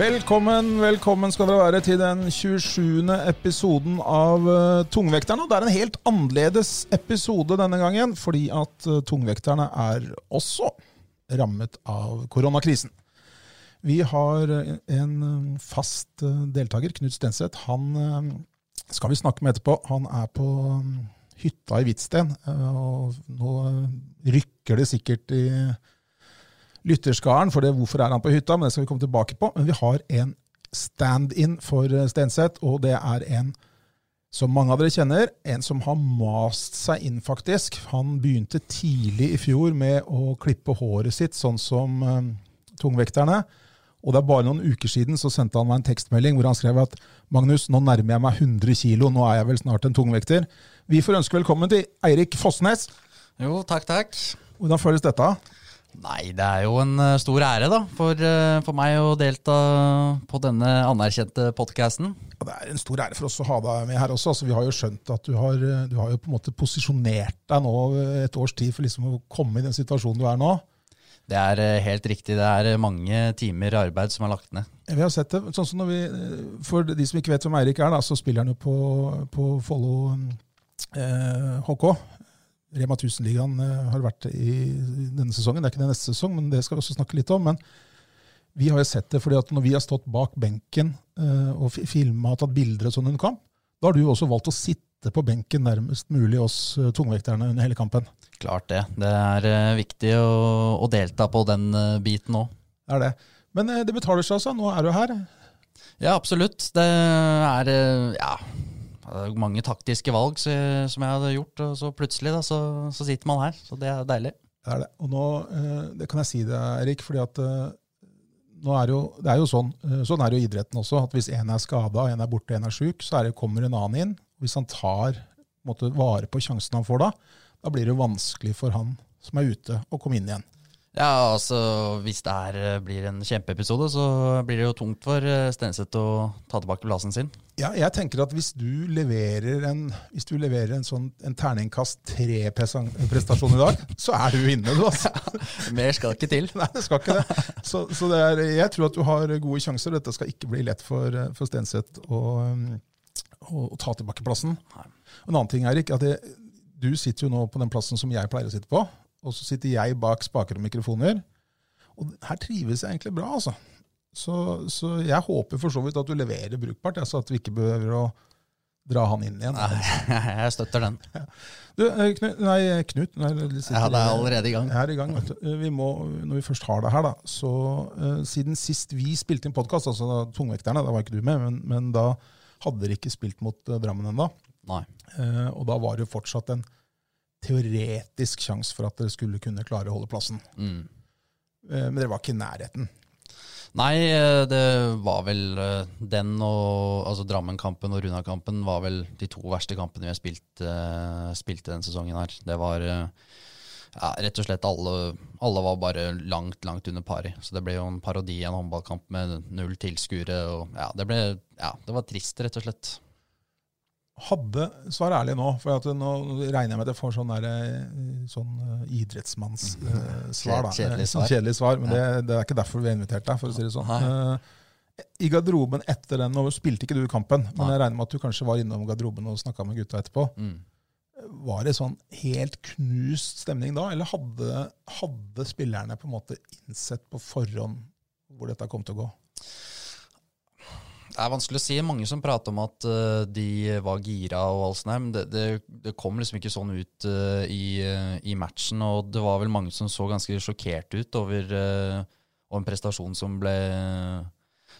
Velkommen, velkommen skal dere være til den 27. episoden av uh, Tungvekterne. Det er en helt annerledes episode denne gangen, fordi at uh, Tungvekterne er også rammet av koronakrisen. Vi har uh, en fast deltaker, Knut Stenseth. Han skal vi snakke med etterpå. Han er på um, hytta i Hvitsten, og nå rykker det sikkert i lytterskaren, for det, hvorfor er han på hytta, men det skal vi komme tilbake på. Men vi har en stand-in for Stenseth, og det er en som mange av dere kjenner, en som har mast seg inn, faktisk. Han begynte tidlig i fjor med å klippe håret sitt, sånn som um, tungvekterne. Og det er bare noen uker siden så sendte han meg en tekstmelding hvor han skrev at Magnus, nå nærmer jeg meg 100 kilo, nå er jeg vel snart en tungvekter. Vi får ønske velkommen til Eirik Fossnes. Jo, takk, takk. Hvordan føles dette? Nei, det er jo en uh, stor ære da, for, uh, for, meg å delta på denne anerkjente podkasten. Det er en stor ære for oss å ha deg med her også. Altså, vi har jo skjønt at du har, du har, jo på en måte posisjonert deg nå et års tid for liksom å komme i den situasjonen du er nå. Det er helt riktig. Det er mange timer arbeid som er lagt ned. Vi har sett det. sånn som når vi, For de som ikke vet hvem Eirik er, da, så spiller han jo på, på Follo HK. Rema 1000-ligaen har vært i denne sesongen. Det er ikke det neste sesong, men det skal vi også snakke litt om. Men vi har jo sett det fordi at når vi har stått bak benken og filma og tatt bilder og sånn under kamp, da har du også valgt å sitte på benken nærmest mulig oss tungvekterne under hele kampen. Klart det. Det er viktig å, å delta på den biten òg. Det er det. Men det betaler seg altså. Nå er du her. Ja, absolutt. Det er ja, mange taktiske valg som jeg hadde gjort, og så plutselig da, så, så, sitter man her. Så det er deilig. Det er det. Og nå det kan jeg si det, Erik, fordi at nå er jo, det er jo sånn, sånn er jo idretten også, at hvis en er skada, en er borte, en er sjuk, så er det, kommer en annen inn. Hvis han tar måtte, vare på sjansen han får da, da blir det jo vanskelig for han som er ute, å komme inn igjen. Ja, altså Hvis det her blir en kjempeepisode, så blir det jo tungt for Stenseth å ta tilbake plassen sin. Ja, jeg tenker at Hvis du leverer en, hvis du leverer en, sånn, en terningkast tre-prestasjon i dag, så er du inne. du altså. Mer skal ikke til. Nei, det skal ikke det. Så, så det er, jeg tror at du har gode sjanser. Dette skal ikke bli lett for, for Stenseth å, å, å, ta tilbake plassen. En annen ting, Erik, at det, du sitter jo nå på den plassen som jeg pleier å sitte på og så sitter jeg bak spaker og mikrofoner. Og her trives jeg egentlig bra, altså. Så, så jeg håper for så vidt at du leverer brukbart, altså at vi ikke behøver å dra han inn igjen. Nei, jeg støtter den. Ja. Du, Knut, nei, Knut nei, Ja, det er allerede i gang. Er i gang, vet du. Vi må, når vi først har det her, da, så uh, siden sist vi spilte inn podkast, altså da, Tungvekterne, da var ikke du med, men, men da hadde dere ikke spilt mot uh, Drammen ennå. Uh, og da var det jo fortsatt en teoretisk sjanse for at dere skulle kunne klare å holde plassen. Mm. Men dere var ikke i nærheten. Nei, det var vel den og altså Drammen-kampen og Runa-kampen var vel de to verste kampene vi har spilt, spilt denne sesongen her. Det var ja, rett og slett alle, alle, var bare langt, langt under pari. Så det ble jo en parodi i en håndballkamp med null tilskuere. Ja, det ble Ja, det var trist, rett og slett hadde Svar ærlig nå, for nå regner jeg med at jeg får sånn, der, sånn idrettsmannssvar. Uh, kjedelig svar. Kjedelig svar, Men det, det, er ikke derfor vi har invitert deg, for å si det sånn. Uh, I garderoben etter den, nå spilte ikke du kampen, men Nei. jeg regner med at du kanskje var innom garderoben og snakka med gutta etterpå. Mm. Var det sånn helt knust stemning da, eller hadde, hadde spillerne på en måte innsett på forhånd hvor dette kom til å gå? Er vanskelig å si. Mange som prater om at uh, de var gira og alt sånt, men det, det, det, kom liksom ikke sånn ut uh, i, uh, i, matchen. Og det var vel mange som så ganske sjokkert ut over, over en prestasjon som ble,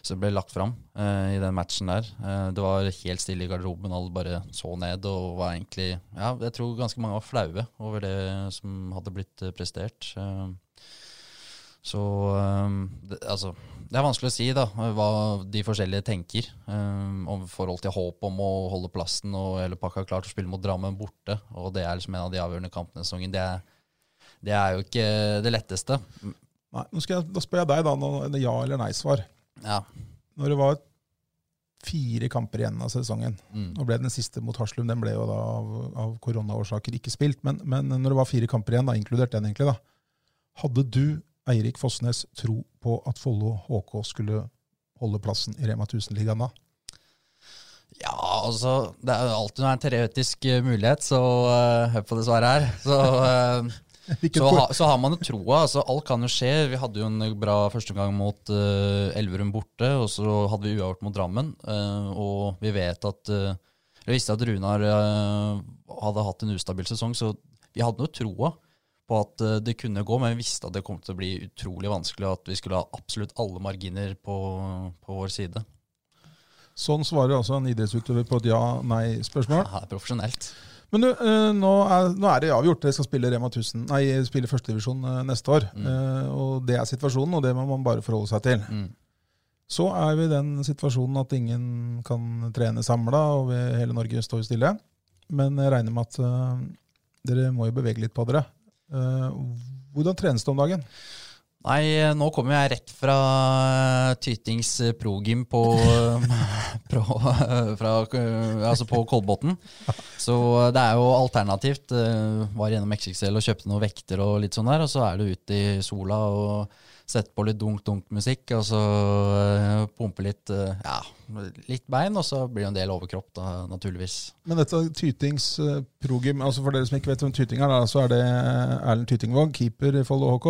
som ble lagt fram i den matchen der. det var helt stille i garderoben, alle bare så ned og var egentlig Ja, jeg tror ganske mange var flaue over det som hadde blitt prestert. Så det, altså det er vanskelig å si da, hva de forskjellige tenker. Um, om forhold til håp om å holde plassen og hele pakka klart å spille mot Drammen borte. Og det er liksom en av de avgjørende kampene i sesongen. Det, det, er jo ikke det letteste. Nei, nå skal jeg, Da spør jeg deg, da, noe ja- eller nei-svar. Ja. Når det var fire kamper igjen av sesongen, Mm. nå ble den siste mot Haslum den ble jo da av, av koronaårsaker ikke spilt, men, men når det var fire kamper igjen, da, inkludert den egentlig, da, hadde du, Eirik Fossnes, tro på at Follo HK skulle holde plassen i Rema 1000-ligaen da? Ja, altså Det er jo alltid en teoretisk eh, mulighet, så uh, hør på det svaret her. Så, uh, så, ha, så har man jo troa. Altså, alt kan jo skje. Vi hadde jo en bra førsteomgang mot uh, Elverum borte, og så hadde vi uavgjort mot Drammen. og vi vet at Vi visste at Runar hadde hatt en ustabil sesong, så vi hadde jo troa på at eh, det kunne gå, men vi visste at det kom til å bli utrolig vanskelig, og at vi skulle ha absolutt alle marginer på, på vår side. Sånn svarer altså en idrettsutøver på et ja-nei-spørsmål. Er profesjonelt. Men du, eh, nå, er, nå er det avgjort. Dere skal spille Rema 1000, nei, spille førstedivisjon neste år. Mm. Eh, og det er situasjonen, og det må man bare forholde seg til. Mm. Så er vi i den situasjonen at ingen kan trene samla, og hele Norge står stille. Men jeg regner med at eh, dere må jo bevege litt på dere. Eh, hvordan trenes det om dagen? Nei, nå kommer jeg rett fra eh, Tytings eh, progym på, pro, fra, altså på Kolbotn. Så det er jo alternativt. Var gjennom XXL og kjøpte noen vekter og litt sånn der, og så er du ute i sola og sette på litt dunk-dunk-musikk, og så eh, pumpe litt, eh, ja, litt bein, og så blir det en del overkropp, da, naturligvis. Men dette Tytings eh, altså for dere som ikke vet hvem Tyting er, da, så er det Erlend Tytingvåg, keeper i Follo HK.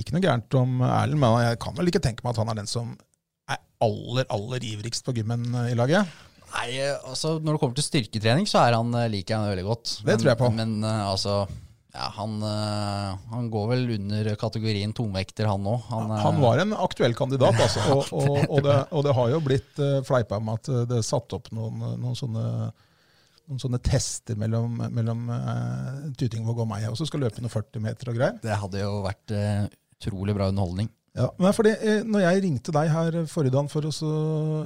Ikke noe gærent om Erlend, men jeg kan vel ikke tenke meg at han er den som er aller, aller ivrigst på gymmen i laget. Nei, altså Når det kommer til styrketrening, så er han, liker jeg han veldig godt. Det tror jeg på. Men altså ja, han, eh, han går vel under kategorien tungvekter, han òg. Han, eh, Han var en aktuell kandidat, altså. Og, og, og, det, og det har jo blitt uh, fleipa med at eh, det er satt opp noen, noen, sånne, noen sånne tester mellom, mellom eh, Tytingvåg og meg. Og så skal løpe noen 40 meter og greier. Det hadde jo vært eh, utrolig bra underholdning. Ja, men fordi, eh, når jeg ringte deg her forrige dag for å så,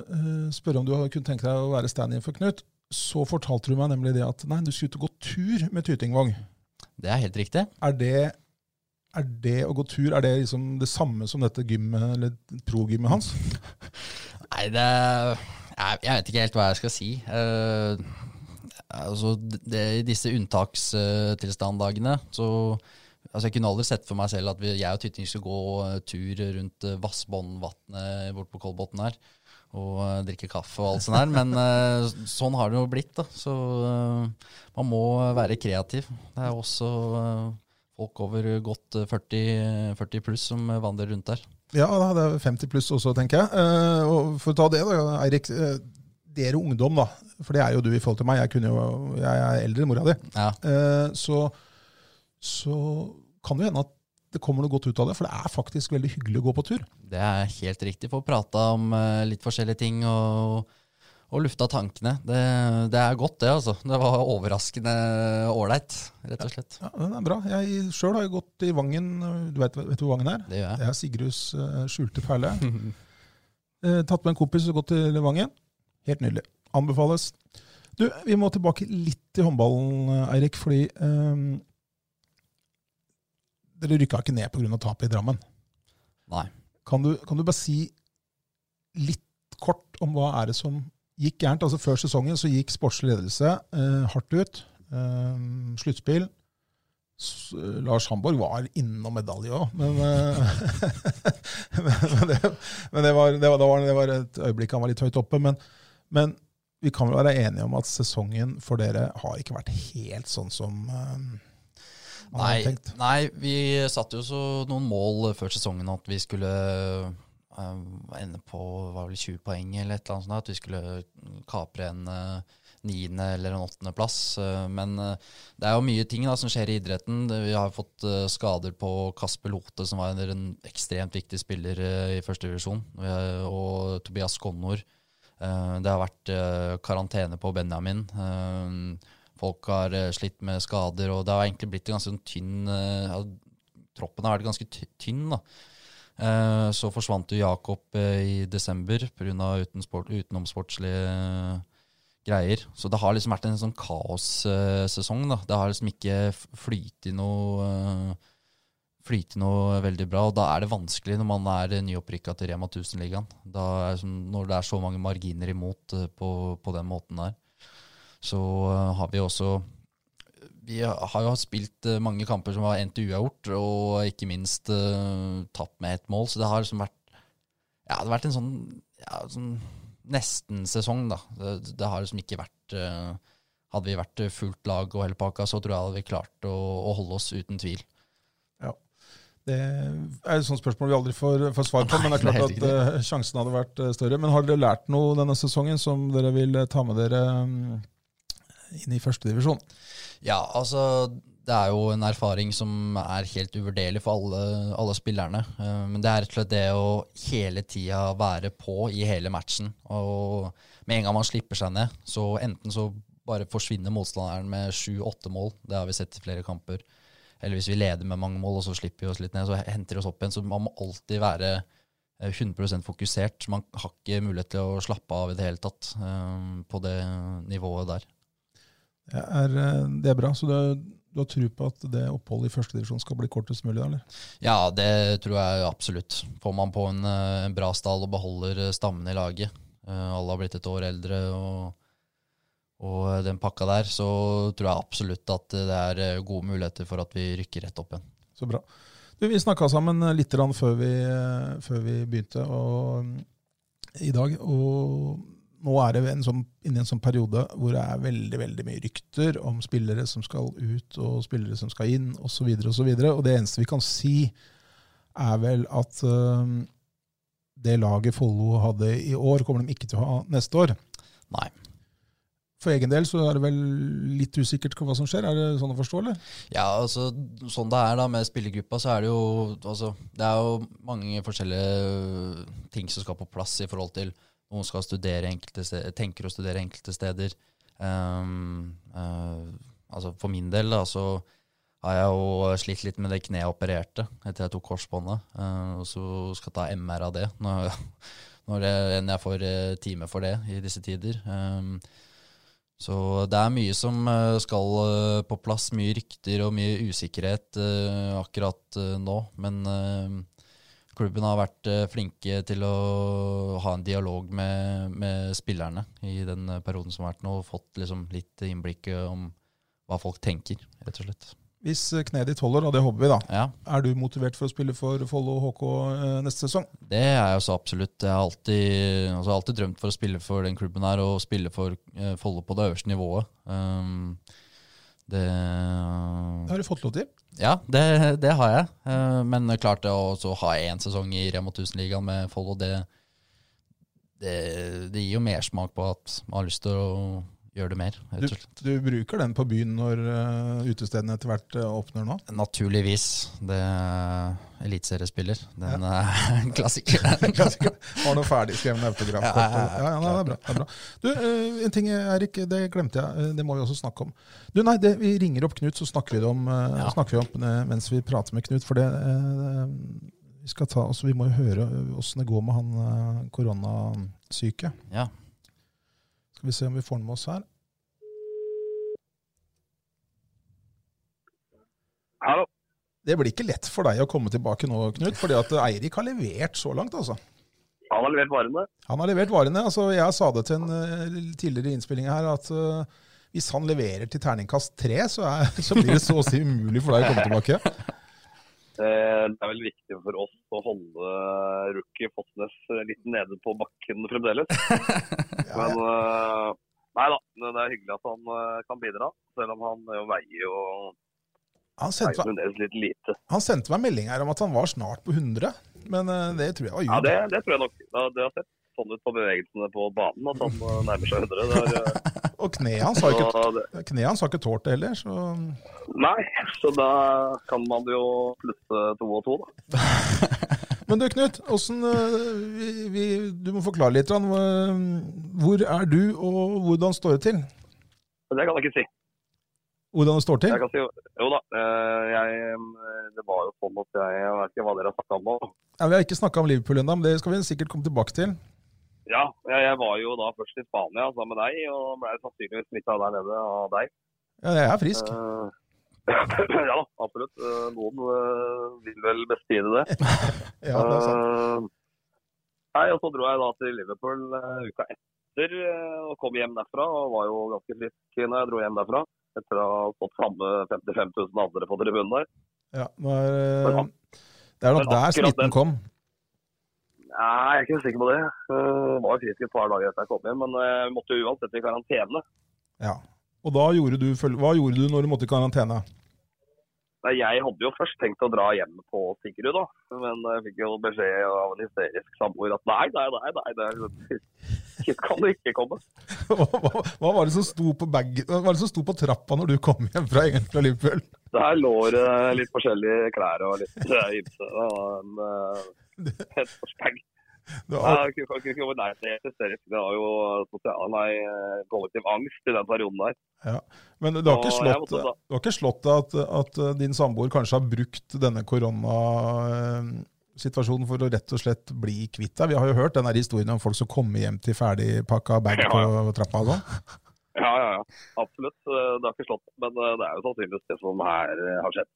eh, spørre om du kunne tenke deg å være stand-in for Knut, så fortalte du meg nemlig det at nei, du skulle ut og gå tur med Tytingvåg. Det er helt riktig. Er det, er det å gå tur er det liksom det samme som dette gymmet, eller pro-gymmet hans? Nei, det jeg, jeg vet ikke helt hva jeg skal si. Uh, altså, det, I disse unntakstilstanddagene så altså Jeg kunne aldri sett for meg selv at vi, jeg og Tytting skulle gå uh, tur rundt uh, Vassbåndvatnet bort på Kolbotn her. Og eh, drikke kaffe og alt sånt her. Men eh, sånn har det jo blitt. da. Så eh, man må være kreativ. Det er også folk over godt eh, 40, 40 pluss som vandrer rundt der. Ja, det er 50 pluss også, tenker jeg. Og for å ta det, da, Eirik. dere ungdom, da. For det er jo du i forhold til meg. Jeg, jo, jeg er eldre enn mora di. Ja. Så, så kan det hende at det kommer noe godt ut av det. For det er faktisk veldig hyggelig å gå på tur. Det er helt riktig. Få prata om eh, litt forskjellige ting og, og lufta tankene. Det, det er godt, det, altså. Det var overraskende ålreit, rett og slett. Ja, Den er bra. Jeg sjøl har jo gått i Vangen. Du vet, vet du hvor Vangen er? Det gjør jeg. Det er Sigruds eh, skjulte perle. Eh, tatt med en kompis og gått til Vangen. Helt nydelig. Anbefales. Du, Vi må tilbake litt til håndballen, eh, Eirik. Fordi eh, dere rykka ikke ned pga. tapet i Drammen. Nei. Kan du, kan du bare si litt kort om hva er det som gikk gærent? Altså Før sesongen så gikk sportslig ledelse eh, hardt ut. Eh, sluttspill. Eh, Lars Hamborg var innom medalje òg, men, eh, men, men, det, men det, var, det, var, det, var, et øyeblikk han var litt høyt oppe. Men, men vi kan vel være enige om at sesongen for dere har ikke vært helt sånn som eh, Nei, nei, vi satte jo så noen mål før sesongen at vi skulle uh, ende på var vel 20 poeng eller et eller annet sånt. At vi skulle kapre en eh, niende eller en åttendeplass. Uh, men eh, det er jo mye ting da, som skjer i idretten. Vi har fått eh, skader på Kasper Lote, som var en, ekstremt viktig spiller eh, i første divisjon, eh, og Tobias Konnor. Eh, det har vært eh, karantene på Benjamin. Folk har eh, slitt med skader, og det har egentlig blitt en ganske sånn tynn eh, ja, Troppen har vært ganske tynn. da. Eh, så forsvant jo Jakob i desember pga. Utensport, utenomsportslige greier. Så det har liksom vært en sånn kaossesong. da. Det har liksom ikke flytet noe flyte noe veldig bra, og da er det vanskelig når man er nyopprykka til Rema 1000-ligaen. Når det er så mange marginer imot på, på den måten der. Så har vi også vi har jo spilt eh, mange kamper som har endt uavgjort, og ikke minst uh, tapt med ett mål. Så det har liksom vært Ja, det har vært en sånn, ja, sånn nesten-sesong, da. Det, det, har liksom ikke vært uh, Hadde vi vært fullt lag og hele pakka, så tror jeg hadde vi klart å, å holde oss uten tvil. Ja. Det er et sånt spørsmål vi aldri får, får svar på, men det er klart at uh, sjansen hadde vært større. Men har dere lært noe denne sesongen som dere vil ta med dere um, inn i førstedivisjon? Ja, altså det er jo en erfaring som er helt uvurderlig for alle, alle, spillerne. Eh, men det er rett og slett det å hele tida være på i hele matchen. Og med en gang man slipper seg ned, så enten så bare forsvinner motstanderen med sju-åtte mål. Det har vi sett i flere kamper. Eller hvis vi leder med mange mål, og så slipper vi oss litt ned, så henter vi oss opp igjen. Så man må alltid være 100 eh, fokusert. Man har ikke mulighet til å slappe av i det hele tatt eh, på det nivået der. Er, eh, det er bra. Så du, du har tro på at det oppholdet i førstedivisjon skal bli kortest mulig? eller? Ja, det tror jeg absolutt. Får man på en, eh, en bra stall og beholder eh, stammen i laget, alle har blitt et år eldre og, og den pakka der, så tror jeg absolutt at det er gode muligheter for at vi rykker rett opp igjen. Så bra. Du, vi snakka sammen litt før vi, før vi begynte og, i dag. og nå er det en sånn, inne i en sånn periode hvor det er veldig veldig mye rykter om spillere som skal ut, og spillere som skal inn, osv. Og, så videre, og, og det eneste vi kan si, er vel at uh, det laget Follo hadde i år, kommer de ikke til å ha neste år. Nei. For egen del så er det vel litt usikkert hva som skjer, er det sånn å forstå, eller? Ja, altså sånn det er da med spillergruppa, så er det jo altså, Det er jo mange forskjellige ting som skal på plass i forhold til noen skal studere enkelte steder, tenker å studere enkelte steder. Um, uh, altså For min del da, så har jeg jo slitt litt med det kneet jeg opererte etter jeg tok korsbåndet. Uh, og så skal jeg ta MR av det når, når jeg, jeg får uh, time for det i disse tider. Um, så det er mye som skal på plass. Mye rykter og mye usikkerhet akkurat nå. Men klubben har vært eh, flinke til å ha en dialog med, med spillerne i den perioden som har vært nå, og fått liksom litt innblikk om hva folk tenker, rett og slett. Hvis eh, kneet ditt holder, og det håper vi, da, ja. er du motivert for å spille for Follo HK eh, neste sesong? Det er jeg så absolutt. Jeg har alltid, altså, alltid, drømt for å spille for den klubben her, og spille for Follo på det øverste nivået. Um, det, det har du fått lov til? Ja, det, det har jeg. Eh, men klart det å ha én sesong i Rema 1000-ligaen med Follo, det, det, det, gir jo mersmak på at man har lyst til å gjør det mer. Du, du, bruker den på byen når uh, utestedene etter hvert uh, åpner nå? Naturligvis. Det er eliteseriespiller. Den ja. er klassiker. klassiker. Har noe ferdigskrevne autografkort. Ja, ja, ja, det er bra. Det er bra. Du, uh, en ting, Erik, det glemte jeg. Det må vi også snakke om. Du, nei, det, Vi ringer opp Knut, så snakker vi om, snakker vi om mens vi prater med Knut. For det vi skal ta, altså, vi må jo høre åssen det går med han koronasyke. Ja. Skal vi se om vi får den med oss her. Hallo. Det blir ikke lett for deg å komme tilbake nå, Knut, fordi at Eirik har levert så langt, altså. Han har levert varene. Han har levert varene. altså Jeg sa det til en uh, tidligere innspilling her, at uh, hvis han leverer til terningkast tre, så, er, så, blir det så å si umulig for deg å komme tilbake. Eh, det er vel viktig for oss å holde nede på bakken fremdeles. Men uh, nei da, det er hyggelig at han uh, kan bidra. Selv om han veier jo han sendte, meg, litt lite. han sendte meg melding her om at han var snart på 100, men det tror jeg var jul. Ja, det, det tror jeg nok. Det har sett sånn ut på bevegelsene på banen at han nærmer seg 100. Det er, og kneet hans har ikke, kne ikke tålt det heller, så Nei, så da kan man jo plusse to og to, da. Men du Knut, hvordan, eh, vi, vi, du må forklare litt. Hvor er du, og hvordan står det til? Det kan jeg ikke si. hvordan det står til? Jeg kan si, jo da, eh, jeg, det var jo sånn at jeg, jeg vet ikke hva dere har snakka om nå. Ja, vi har ikke snakka om Liverpool ennå, men det skal vi sikkert komme tilbake til. Ja, jeg, var jo da først i Spania sammen med deg, og ble sannsynligvis smitta der nede av deg. Ja, jeg er frisk. Eh, ja da, absolutt. Eh, Noen eh, vil vel bestride det. Ja, det er sant. Eh, Nei, og Så dro jeg da til Liverpool uka etter og kom hjem derfra. og Var jo ganske frisk når jeg dro hjem derfra. Etter å ha fått samme 55 000 andre på tribunen der. Ja, Men- det er nok der smitten kom. Nei, jeg er ikke sikker på det. Jeg var frisk et par dager etter jeg kom hjem, men jeg måtte jo uansett i karantene. Ja. Og da gjorde du, hva gjorde du når du måtte i karantene? Nei, Jeg hadde jo først tenkt å dra hjem på Sigrud, da. Men jeg fikk jo beskjed av en hysterisk samboer at nei, nei, nei, nei, det hit kan du ikke komme. Hva, hva, hva var det som sto på bag, hva var det som sto på trappa når du kom hjem fra, fra Liverpool? Der lå det litt forskjellige klær og litt uh, ymse. og en, eh, Et. Det Nei, kunne komme nær det. Det var jo sosial, nei, eh, kollektiv angst i den perioden der. men du har ikke slått, måtte du har ikke slått at, at eh, din samboer kanskje har brukt denne koronasituasjonen for å rett og slett bli kvitt deg? Vi har jo hørt den historien om folk som kommer hjem til ferdigpakka bag Ja, på trappa og sånn. Ja, ja, ja. Absolutt. Eh, Det har ikke slått, men eh, det er jo sannsynligvis det som her eh, har skjedd.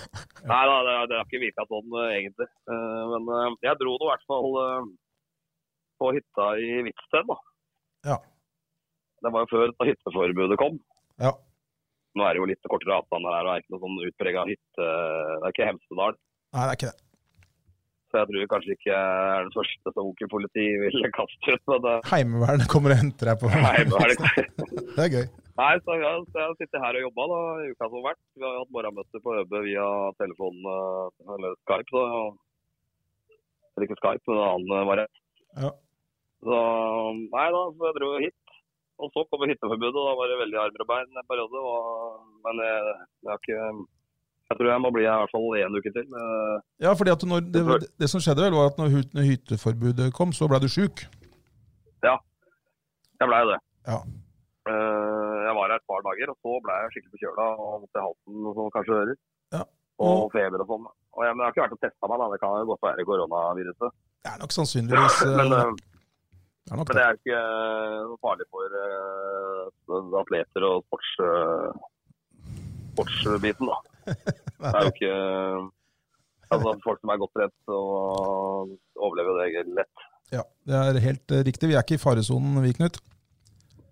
Nei da, det, det har ikke virka sånn egentlig. Men jeg dro nå i hvert fall på hytta i Hvitsten, da. Ja. Det var jo før hytteforbudet kom. Ja. Nå er det jo litt kortere avstander her, og er ikke noe sånn utprega hytte... Det er ikke Hemsedal. Nei, det er ikke det. Så jeg tror kanskje ikke er den første som Onkel Politi vil kaste ut. Men det, Heimevernet kommer og henter deg på er det Det er gøy. Nei, så jeg, så jeg sitter her og jobba da, i uka som har vært. Vi har hatt morgenmøte på ØB via telefon eh, eller Skype. Da. eller ikke Skype, men en annen variant. Ja. Så nei da, så jeg dro hit. Og så kom hytteforbudet, og da var det veldig armer og bein en periode. Og, men jeg, jeg har ikke Jeg tror jeg må bli her i hvert fall én uke til. Eh, Ja, fordi at når det, det som skjedde vel, var at når når hytteforbudet kom, så ble du sjuk. Jeg blei det. Ja. Eh, jeg var her et par dager, og så ble jeg skikkelig forkjøla og vondt i halsen, som kanskje hører. Ja. Og feber og sånn. Og jeg, men jeg har ikke vært og testa meg, da. det kan jo godt være koronaviruset. Det er nok sannsynligvis Men, eh, det er nok men det. er ikke noe farlig for atleter og sports, sportsbiten, da. Det er jo ikke altså, folk som er godt trent og overlever det lett. Ja, det er helt eh, riktig. Vi er ikke i faresonen, vi, Knut.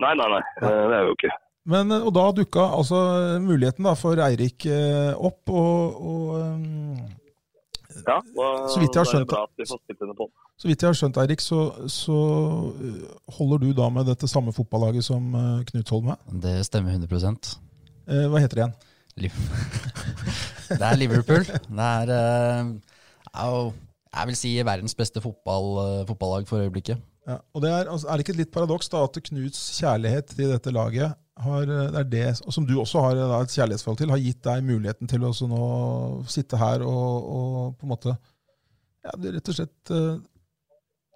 Nei, nei, nei. eh, Det er vi jo ikke. Men, eh, og da dukka altså muligheten da for Eirik eh, opp, og, og eh, Ja, og Så vidt jeg har det er skjønt bra at vi får spilt under på. så vidt jeg har skjønt, Eirik, så, så eh, holder du da med dette samme fotballaget som eh, Knut holder med. Det stemmer 100 Eh, Hva heter det igjen? Det er Liverpool. Det er, er jeg vil si verdens beste fotball, eh, fotballag for øyeblikket. Ja, og det er, altså, er det ikke et litt paradoks da, at Knuts kjærlighet til dette laget, har, eh, det er det, som du også har da, et kjærlighetsforhold til, har gitt deg muligheten til å nå sitte her og, og på en måte ja, rett og slett uh,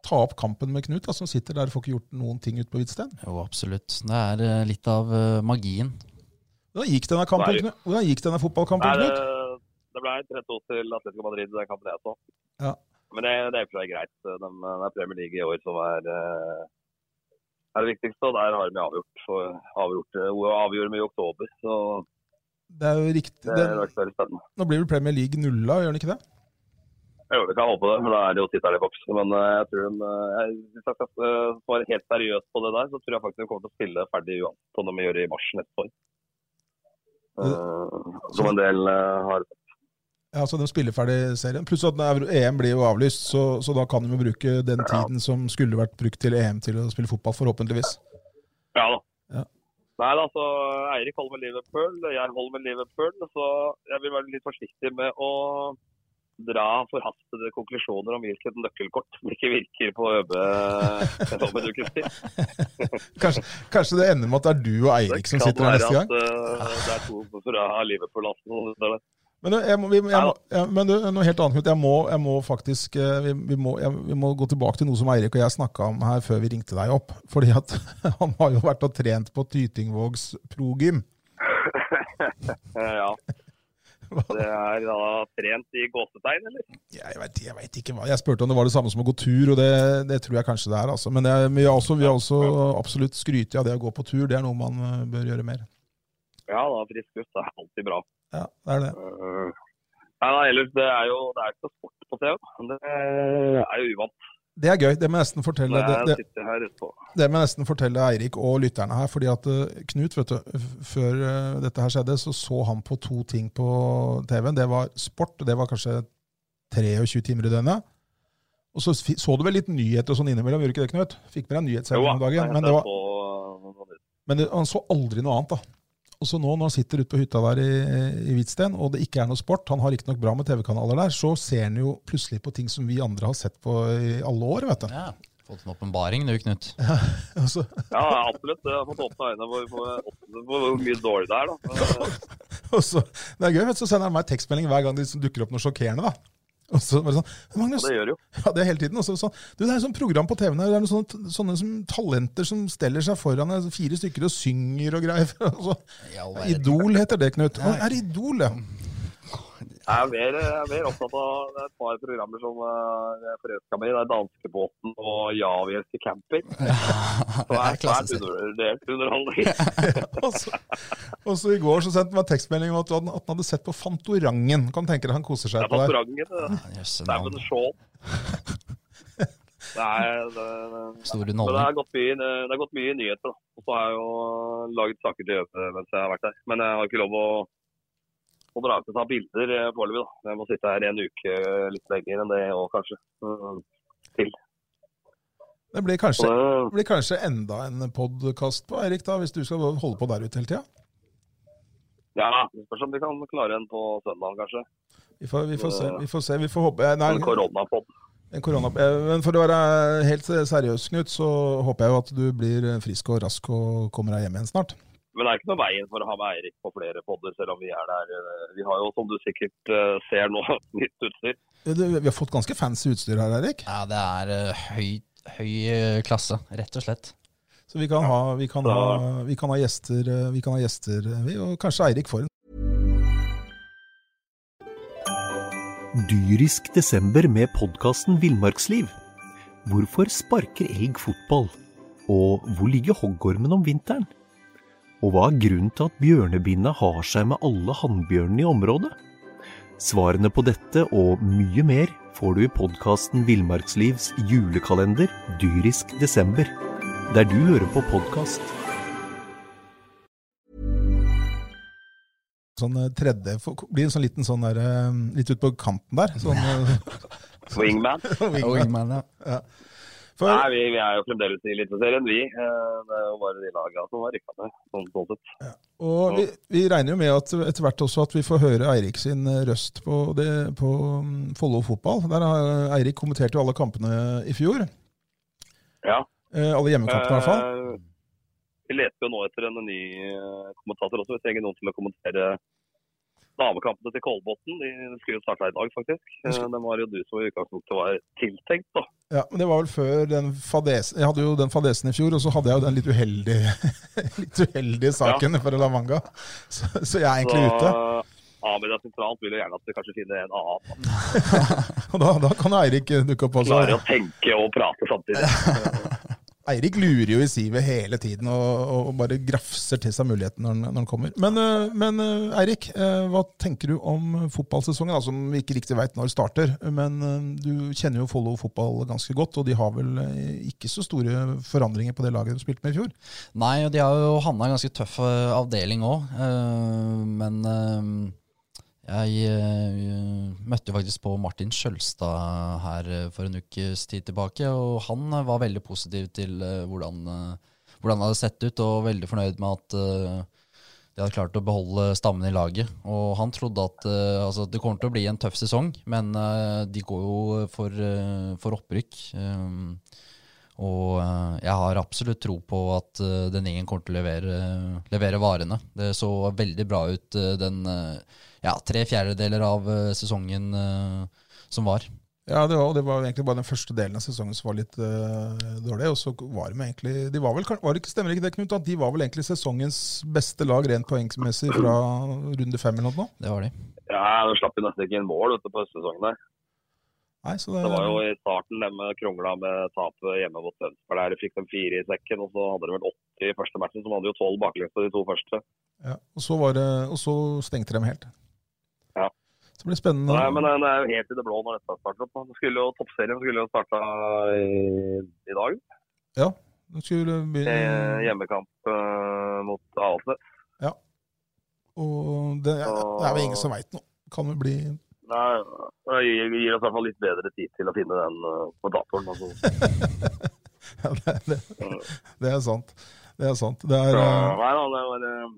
ta opp kampen med Knut, da, som sitter der og får ikke gjort noen ting ute på Hvitsten. Jo, absolutt. Det er litt av magien. Hvordan gikk denne, kampen. Hvordan gikk denne fotballkampen, Nei, det, det ble 3-2 til Atletico Madrid, den kampen jeg så. Ja. Men det, det er greit. De, det er Premier League i år som er, eh, er det viktigste, og der har vi avgjort. For, avgjort eh, avgjorde vi i oktober, så Det er jo riktig. det Det, er spennende. nå blir vel Premier League nulla, gjør den ikke det? Jo, vi kan håpe det, men da er det jo tittelen i boks. Men eh, jeg tror de, jeg, hvis jeg skal være helt seriøst på det der, så tror jeg faktisk de kommer til å spille ferdig uansett som de gjør i mars neste år. Eh, som en del eh, har Ja, så De spiller ferdig serien. Pluss at EM blir jo avlyst, så, så da kan de jo bruke den tiden som skulle vært brukt til EM til å spille fotball, forhåpentligvis. Ja da. Ja. Nei da, så Eirik holder med Liverpool, jeg holder med Liverpool. Så jeg vil være litt forsiktig med å dra forhastede konklusjoner om hvilket nøkkelkort som ikke virker på ØB om en ukes tid. Kanskje, kanskje det ender med at det er du og Eirik som sitter her neste gang? Det kan være at uh, det er to fra Liverpool-lasten der. Men, du, jeg må, vi, jeg må, jeg, men du, noe helt annet, Jeg må, jeg må faktisk eh, vi, vi, må, vi må gå tilbake til noe som Eirik og jeg snakka om her før vi ringte deg opp. Fordi at han har jo vært og trent på Tytingvågs progym. ja. Det er da trent i gåsetegn, eller? Vet, jeg vet ikke hva. Jeg spurte om det var det samme som å gå tur, og det, det tror jeg kanskje det er. Altså. Men vi har også, vi har også absolutt skrytt av det å gå på tur. Det er noe man eh, bør gjøre mer. Ja da, frisk luft er alltid bra. Ja, det er det. Uh, nei, da, ellers, det er jo det er ikke sport på TV. Det er jo uvant. Det er gøy. Det må jeg nesten fortelle, det, det, det må jeg nesten fortelle Eirik og lytterne her. fordi at eh, Knut, vet du, før eh, dette her skjedde, så så han på to ting på TV-en. Det var sport, og det var kanskje 23 timer i døgnet. Og så så du vel litt nyheter og sånn innimellom, gjorde du ikke det, Knut? Fikk med deg nyhetsserien om dagen. Men, det var, men han så aldri noe annet, da. Og så nå når han sitter ute på hytta der i, i Hvitsten, og det ikke er noe sport, han har ikke nok bra med TV-kanaler der, så ser han jo plutselig på ting som vi andre har sett på i alle år, vet du. Ja. Fått en åpenbaring du, Knut. Ja, altså. Ja, absolutt. Jeg har fått åpna øynene for, for, for hvor mye dårlig det er. da. og så, det er gøy, vet du, så sender han meg tekstmelding hver gang det liksom dukker opp noe sjokkerende. da. Og så bare sånn, Magnus, Og det gjør jo. ja, det er hele tiden. Og så sånn, du, det er et sånt program på TV-en her, det er noen sånne, sånne som, talenter som steller seg foran eh, fire stykker og synger og greier. Og så. Idol heter det, Knut. Hva er Idol, ja? Jeg er mer, jeg er mer opptatt av er et par programmer som uh, jeg er forelska i. Det er Danskebåten og Ja, vi elsker camping. det Så er er svært undervurdert underholdning. Og så, og så i går så sendte han meg tekstmelding om at han, at han hadde sett på Fantorangen. Kan tenke deg han koser seg er på der. Fantorangen. Dæven navn. Det er, det, det, det er har gått mye, det har gått mye nyheter. Og så har jeg jo laget saker til Jøpe mens jeg har vært der. Men jeg har ikke lov å, å dra ut og ta bilder eh, foreløpig. da. Jeg må sitte her en uke eh, litt lenger enn det òg, kanskje. Mm, Til. Det blir kanskje, det, det blir kanskje enda en podkast på Eirik, da, hvis du skal holde på der ute hele tida? ja, det spørs om vi kan klare en på søndag, kanskje. Vi får, vi får se. Vi får se. Vi får håpe eh, nei, En koronapod. en korona, eh, Men for å være helt seriøs, Knut, så håper jeg jo at du blir frisk og rask og kommer deg hjem igjen snart. Men det er ikke noe veien for å ha med Eirik på flere podder, selv om vi er der. Eh, Vi har jo, som du sikkert eh, ser nå, nytt utstyr. Eh, Vi har fått ganske fancy utstyr her, Eirik. Ja, det er høy, høy klasse, rett og slett. Så vi kan ha, vi kan ha, vi kan ha gjester, vi kan ha gjester, vi, og kanskje Eirik får en Dyrisk desember med podkasten Villmarksliv. Hvorfor sparker elg fotball? Og hvor ligger hoggormen om vinteren? Og hva er grunnen til at bjørnebinna har seg med alle hannbjørnene i området? Svarene på dette og mye mer får du i podkasten Villmarkslivs julekalender Dyrisk desember, der du hører på podkast. sånn eh, tredje Blir en sånn liten sånn der eh, Litt ut på kanten der. Sånn, eh, Wingman. Wingman, ja. For, Nei, vi, vi er jo fremdeles i Eliteserien, vi. Eh, Det er jo bare de lagene som har rykka ned. Sånn, sånn ja. og vi, vi regner jo med at etter hvert også at vi får høre Eirik sin eh, røst på, det, på mm, Follo fotball. Der har Eirik kommentert jo alle kampene i fjor. Ja. Eh, alle hjemmekampene i hvert fall. Eh, Vi leter jo nå etter en ny eh, kommentator også. Vi trenger noen til å kommentere damekampene til Kolbotn. De skulle jo starta i dag, faktisk. Eh, Den var jo du som i utgangspunktet var tiltenkt, da. Ja, men det var vel før den fadesen Jeg hadde jo den fadesen i fjor, og så hadde jeg jo den litt uheldige, litt uheldige saken for La Manga. Så, så jeg er egentlig ute. Amedia sentralt vil jo gjerne at vi kanskje finner en annen. Da, da kan Eirik dukke opp også. Klare å tenke og prate samtidig. Eirik lurer jo i sivet hele tiden og, og bare grafser til seg muligheten når han, når han kommer. Men, øh, men øh, Eirik, øh, hva tenker du om fotballsesongen, da, som vi ikke riktig veit når starter? Men du kjenner jo Follo fotball ganske godt, og de har vel ikke så store forandringer på det laget de spilte med i fjor? Nei, og de har jo havna i en ganske tøff eh, avdeling òg. men eh, jeg eh, møtte faktisk på Martin Skjølstad her eh, for en ukes tid tilbake, og han eh, var veldig positiv til hvordan, hvordan det hadde sett ut, og veldig fornøyd med at de hadde klart å beholde stammen i laget. Og han trodde at altså, det kommer til å bli en tøff sesong, men de går jo for, for opprykk. Og eh, jeg har absolutt tro på at eh, den gjengen kommer til å levere, levere varene. Det så veldig bra ut eh, den ja, tre fjerdedeler av sesongen som var. Ja, det var, det var egentlig bare den første delen av sesongen som var litt uh, dårlig. Og så var de egentlig de var vel, var det ikke, Stemmer ikke det, Knut? At de var vel egentlig sesongens beste lag rent poengsmessig fra runde fem eller noe? Det var de. Ja, de slapp jo nesten ikke inn mål vet du, på høstsesongen der. Nei, så det, Det var jo i starten de krongla med tapet hjemme mot Tønsberg. Der fikk de fire i sekken, og så hadde de vel åtte i første matchen. Så de hadde jo tolv baklengs på de to første. ja, og, så var det, og så stengte de helt. Ja. Så det blir spennende. Nei, men det er jo helt i det blå når dette starter opp. Det Skulle jo, Toppserien skulle jo starta i, i dag. De skulle Eh, Hjemmekamp eh, mot Avaldsnes. og det, det er vel ingen som veit noe. Kan vel bli Nei, Det gir, oss i hvert fall litt bedre tid til å finne den eh, på datoren. Altså. ja, det, det, det er sant. Det er sant. Det er Så, eh, nei, det, var, eh,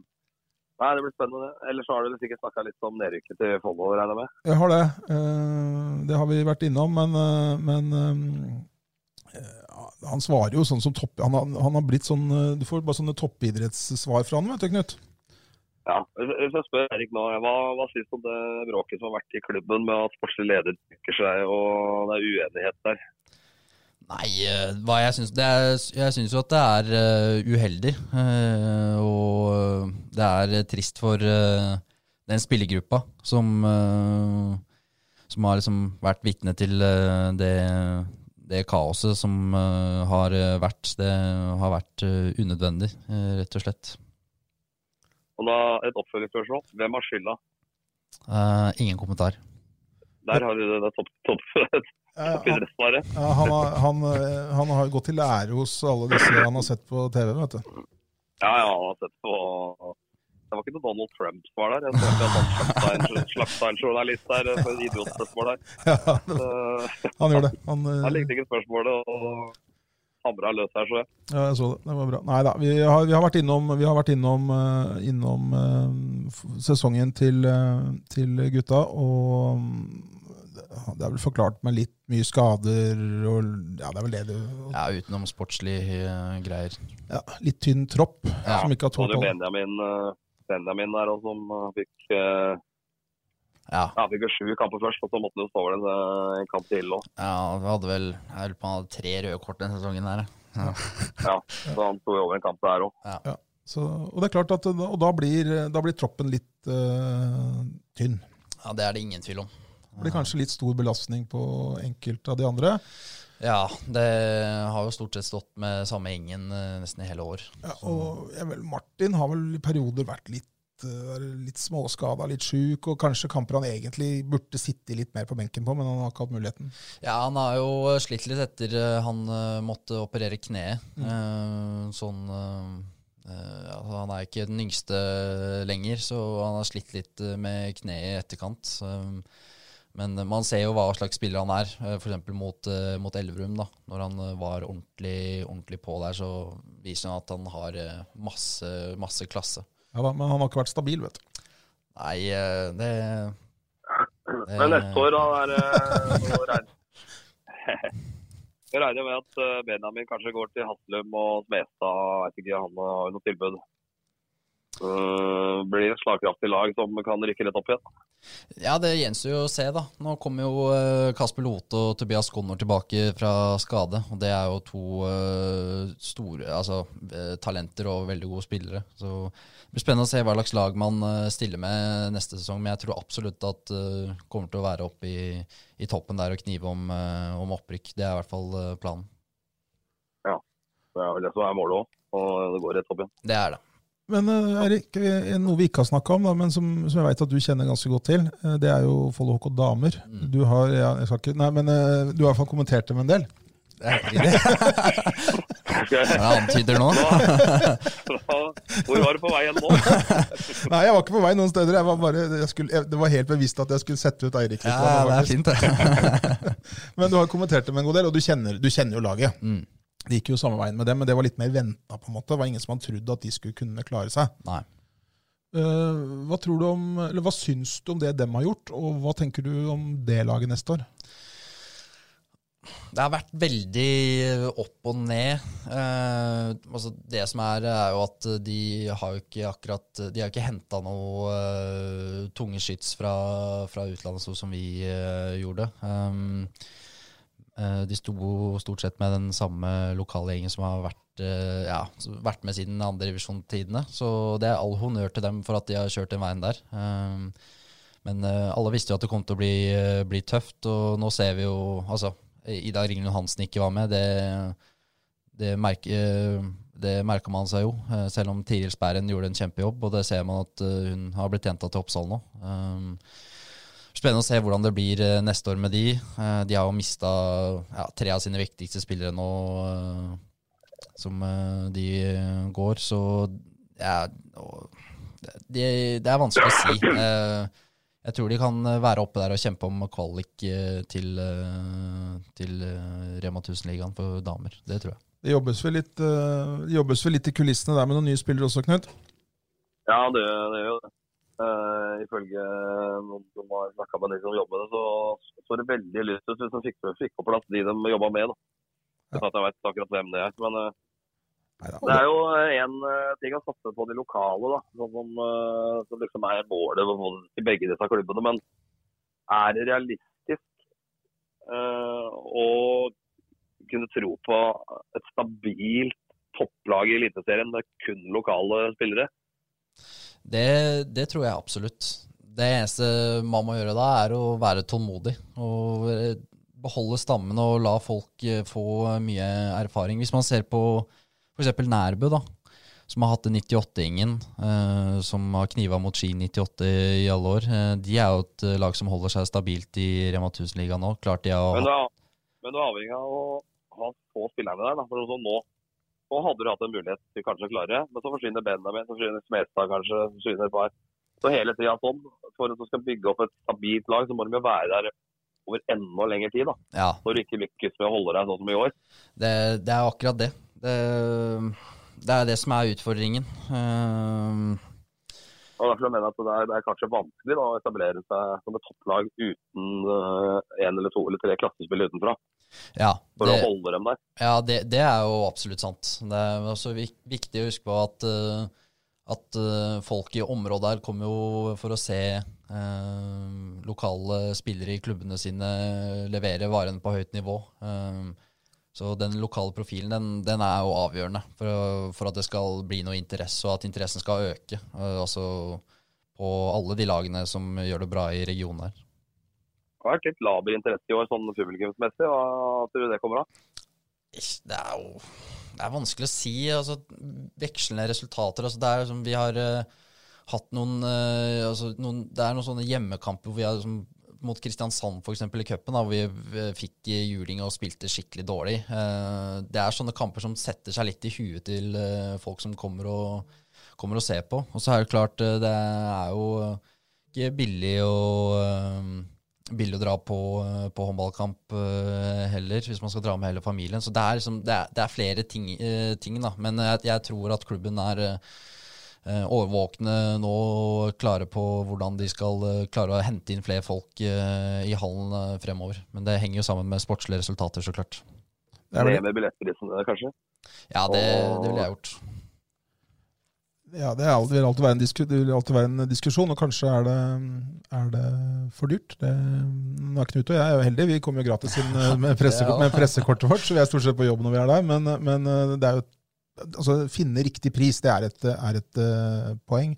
nei, det blir spennende. Ellers har du sikkert snakka litt om nedrykket til Follo, regner jeg med. Jeg har det. Det har vi vært innom, men, men han svarer jo sånn som topp... Han har, han har blitt sånn Du får bare sånne toppidrettssvar fra han, vet du, Knut. Ja, Hvis jeg spør Erik nå, hva, hva syns du om det bråket som har vært i klubben med at sportslig leder trekker seg, og det er uenighet der? Nei, eh, hva jeg syns er, Jeg syns jo at det er eh, uheldig. eh, og det er trist for den spillergruppa som, som har liksom vært vitne til det, det kaoset som har vært. Det har vært unødvendig, rett og slett. Og da Et oppfølgingsspørsmål. Hvem har skylda? Uh, ingen kommentar. Der har du det, det topp, topp, Ja, toppidrettssvaret. Uh, han, har, han, eh, han har gått til lære hos alle disse han har sett på TV, vet du. Ja, ja, han har sett på Det var ikke noe Donald Trump som var der. Jeg så ikke at han slapp en journalist der et idiotspørsmål der. Ja, det- han gjorde det. Han, eh, Han likte ikke spørsmålet og hamra løs her, så jeg. Ja, jeg så det. Det var bra. Nei da, vi har, vi har vært innom, vi har vært innom, uh, innom uh, sesongen til, uh, til gutta, og det er vel forklart med litt mye skader og Ja, det er vel det du Ja, utenom sportslige greier. ja, Litt tynn tropp Ja, som ikke har Så tålt alt. Benjamin, Benjamin der også, som fikk Ja, ja, fikk jo sju kamper først, og så måtte han stå over en, eh, kamp til òg. ja vi hadde vel Jeg lurer på han hadde tre røde kort denne sesongen her. Ja. Ja, så han sto over en kamp der òg. Så, og det er klart at og da blir, da blir troppen litt uh, tynn. ja, det er det ingen tvil om. Det blir kanskje litt stor belastning på enkelte av de andre. Ja, det har jo stort sett stått med samme gjengen eh, nesten i hele år. Ja, og jeg vel, Martin har vel i perioder vært litt, eh, litt småskada, litt sjuk, og kanskje kamper han egentlig burde sitte litt mer på benken på, men han har ikke hatt muligheten. Ja, han har jo slitt litt etter eh, han eh, måtte operere kneet. Mm. Sånn ja, Han er ikke den yngste lenger, så han har slitt litt med kneet i etterkant. Men man ser jo hva slags spiller han er, f.eks. mot, mot Elverum. da. Når han var ordentlig, ordentlig på der, så viser han at han har masse, masse klasse. Ja da, Men han har ikke vært stabil, vet du. Nei, det, det Men neste år, da, er det regner- Jeg regner med at eh, Benjamin kanskje går til Haslum og Smestad. Jeg vet ikke, Han har noe tilbud. Blir et slagkraftig lag som kan rykke rett opp igjen. Ja, det gjenstår jo å se, da. Nå kommer jo eh, Kasper Lote og Tobias Connor tilbake fra skade. Og det er jo to eh, store altså, eh, talenter og veldig gode spillere. Så det blir spennende å se hva slags lag man stiller med neste sesong. Men jeg tror absolutt at det kommer til å være oppe i, i toppen der og knive om, om opprykk. Det er i hvert fall planen. planen. Det er vel det som er målet òg. Og det går rett opp igjen. Det er det. Men Erik, eh, noe vi ikke har snakka om, da, men som, som jeg vet at du kjenner ganske godt til, eh, det er jo Follo HK damer. Mm. Du har ja, jeg skal ikke, nei, men eh, du har i hvert fall kommentert dem en del. Det er antyder nå? Hvor var du på vei igjen nå? Nei, jeg var ikke på vei noen steder. Jeg var bare, jeg skulle, jeg, det var helt bevisst at jeg skulle sette ut Eirik. Ja, det er fint, det. Men du har kommentert dem en god del, og du kjenner, du kjenner jo laget. Mm. Det gikk jo samme veien med dem, men det var litt mer venta. på en måte. Det var ingen som hadde trodd at de skulle kunne klare seg. Nei. Uh, hva tror du om, eller hva syns du om det dem har gjort, og hva tenker du om det laget neste år? det har vært veldig opp og ned. Eh, altså det som er, er jo at de har jo ikke akkurat De har jo ikke henta noe eh, tunge skyts fra, fra, utlandet sånn som vi eh, gjorde. Um, de sto stort sett med den samme lokalgjengen som har vært, eh, ja, vært med siden andredivisjonstidene. Så det er all honnør til dem for at de har kjørt den veien der. Um, men alle visste jo at det kom til å bli, bli tøft, og nå ser vi jo altså Ida Ringlund Hansen ikke var med, det, det, merker, det merka man seg jo. Eh, selv om Tiril Sperren gjorde en kjempejobb, og det ser man at eh, hun har blitt jenta til Oppsal nå. Spennende å se hvordan det blir eh, neste år med de. De har jo mista ja, tre av sine viktigste spillere nå som de går, så ja, det, det er vanskelig å si. Jeg tror de kan eh, være oppe der og kjempe om kvalik eh, til, eh, til Rema 1000-ligaen for damer. Det tror jeg. Det jobbes vel litt, jobbes vel litt i kulissene der med noen nye spillere også, Knut? Ja, det, det gjør det. Uh, ifølge noen som har snakka med de som jobber med det, så så det veldig lyst ut hvis de fikk, fikk, på plass de de jobba med. da. Ja. Jeg vet akkurat hvem det er. Men uh, det er jo én uh, ting å satse på de lokale, da, som, eh, som liksom er målet i begge disse klubbene. Men er det realistisk å kunne tro på et stabilt topplag i Eliteserien med kun lokale spillere? Det, det, tror jeg absolutt. Det eneste man må gjøre da, er å være tålmodig. Og beholde stammen og la folk få mye erfaring. Hvis man ser på F.eks. Nærbø, da, som har hatt en 98-ingen, eh, som har kniva mot Ski 98 i alle år. Eh, de er jo et eh, lag som holder seg stabilt i Rema 1000-ligaen nå. Klart de har men, du er avhengig av å ha få spillerne der. Da. For nå, nå hadde du hatt en mulighet til kanskje å klare, det. men så forsvinner Benjamin, så forsvinner Smestad kanskje, så forsvinner et par. Så hele tida sånn. For at du skal bygge opp et stabilt lag, så må de jo være der over enda lengre tid. da. Ja. Når du ikke lykkes med å holde deg sånn som i år. Det, det er akkurat det. Det, det er det som er utfordringen. Uh, og derfor mener jeg at det er, det er kanskje vanskelig da, å etablere seg som et topplag uten uh, en eller to eller tre klassespill utenfra. Ja, for det, å holde dem der. Ja, det, det, er jo absolutt sant. Det er også viktig å huske på at, uh, at uh, folk i området her kommer jo for å se lokale spillere i klubbene sine levere varene på høyt nivå. Uh, så den lokale profilen den, den er jo avgjørende for, for, at det skal bli noe interesse, og at interessen skal øke. Uh, altså på alle de lagene som gjør det bra i regionen her. Det har vært litt laber interesse i år sånn publikumsmessig. Hva tror du det kommer av? Det er jo det er vanskelig å si. altså Vekslende resultater. altså det er som Vi har uh, hatt noen, uh, altså, noen, Det er noen sånne hjemmekamper hvor vi har liksom, mot Kristiansand for eksempel, i cupen, hvor vi fikk juling og spilte skikkelig dårlig. Eh, det er sånne kamper som setter seg litt i huet til eh, folk som kommer og, kommer og ser på. Og så er det klart, eh, det er jo ikke billig å billig å dra på, på håndballkamp heller, hvis man skal dra med hele familien. Så det er, liksom, det er, det er flere ting, ting, da. Men jeg, jeg, tror at klubben er Eh, årvåkne nå og klare på hvordan de skal eh, klare å hente inn flere folk eh, i hallen fremover. Men det henger jo sammen med sportslige resultater, så klart. Det med billettprisen, kanskje? Ja, det, det ville jeg gjort. Ja, det, alltid, vil alltid være en, disku, vil alltid være en diskusjon, og kanskje er det, er det for dyrt. Det, Knut og jeg er jo heldige, vi kommer jo gratis inn med, pressekort, med pressekortet vårt, så vi er stort sett på jobb når vi er der. Men, men det er jo altså, finne riktig pris, det er et, er et uh, poeng.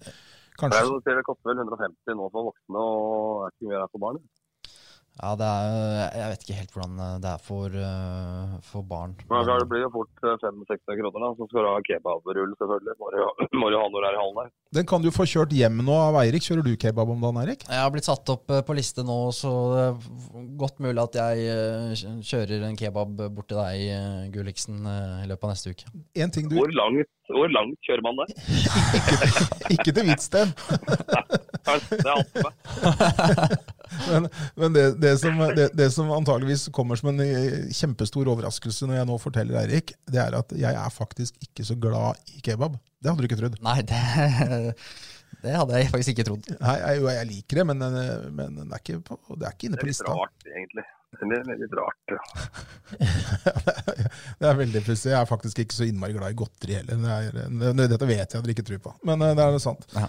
Kanskje. Det koster vel 150 nå for voksne, og er ikke mye der for barn? Ja, det er, Jeg vet ikke helt hvordan eh, det er for, uh, for barn. Men Det blir jo fort 500-600 kroner, da. Så skal du ha kebabrull, selvfølgelig. Må du, må du ha noe du er i hallen der. Den kan du få kjørt hjem nå av Eirik. Kjører du kebab om dagen, Eirik? Jeg har blitt satt opp på liste nå, så det er godt mulig at jeg kjører en kebab bort til deg, Gulliksen, i løpet av neste uke. En ting du... Hvor langt hvor langt kjører man det? ikke, ikke til Hvitsten. det er alt for Men, men det, det, som, det, det, som, antageligvis kommer som en eh, kjempestor overraskelse når jeg nå forteller Eirik, det er at jeg er faktisk ikke så glad i kebab. Det hadde du ikke trodd. Nei, det, det hadde jeg faktisk ikke trodd. Nei, jeg, jeg liker det, men, men det, er ikke, det, er ikke, inne på lista. Det er litt rart, egentlig. Litt, veldig rart. Ja. det er veldig pussig. Jeg er faktisk ikke så innmari glad i godteri heller. Det er, det, dette vet jeg dere ikke tror på, men eh, det er sant. Ja.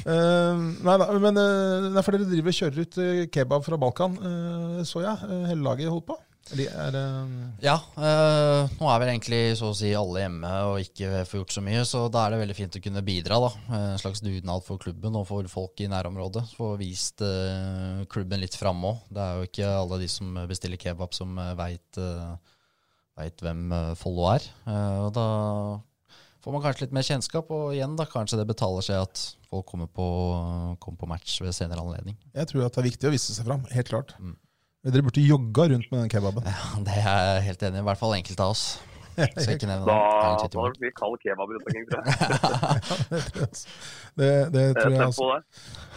Uh, nei da, men uh, det er fordi dere driver og kjører ut kebab fra Balkan, uh, så jeg. Uh, hele laget holdt på. Eller er det Ja, eh, nå er vel egentlig så å si alle hjemme og ikke får gjort så mye, så da er det veldig fint å kunne bidra. da. En slags dugnad for klubben og for folk i nærområdet. Få vist eh, klubben litt fram òg. Det er jo ikke alle de som bestiller kebab som uh, veit hvem uh, Follo er. Eh, og da får man kanskje litt mer kjennskap, og igjen da kanskje det betaler seg at folk kommer på, kommer på match ved senere anledning. Jeg tror at det er viktig å vise seg fram, helt klart. Mm. Dere burde jogga rundt med den kebaben. Ja, Det er jeg helt enig i. I hvert fall enkelte av oss. Så ikke Da da hadde det blitt kald kebab rundt omkring, tror jeg. det, det, tror jeg, altså.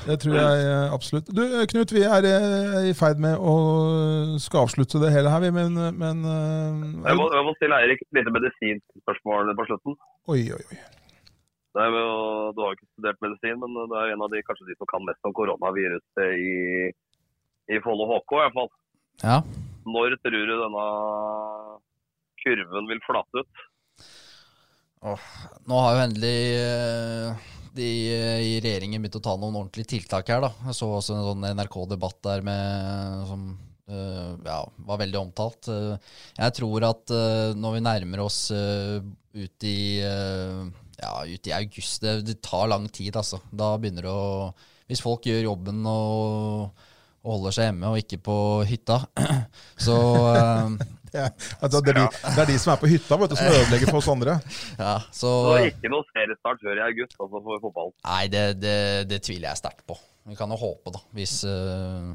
det tror jeg eh, absolutt. Du, Knut, vi er eh, i ferd med å skal avslutte det hele her, men, men eh, jeg, må, jeg må stille Eirik et lite medisinspørsmål på slutten. Oi, oi, oi. Jo, du har jo ikke studert medisin, men du er en av de, kanskje de som kan mest om koronaviruset i i Follo HK i hvert fall. Ja. Når tror du denne kurven vil flate ut? Åh, nå har jo endelig eh, de i regjeringen begynt å ta noen ordentlige tiltak her. da. Jeg så også en sånn NRK-debatt der med, som uh, ja, var veldig omtalt. Jeg tror at når vi nærmer oss ut i, ja, ut i august det, det, tar lang tid, altså. Da begynner det å Hvis folk gjør jobben og og holder seg hjemme og ikke på hytta. Så uh, ja, altså det, er de, det, er de, som er på hytta vet du, som ødelegger for oss andre. Ja, så, så ikke noe seriestart før i august altså for fotball? Nei, det, det, det, tviler jeg sterkt på. Vi kan jo håpe, da, hvis, uh,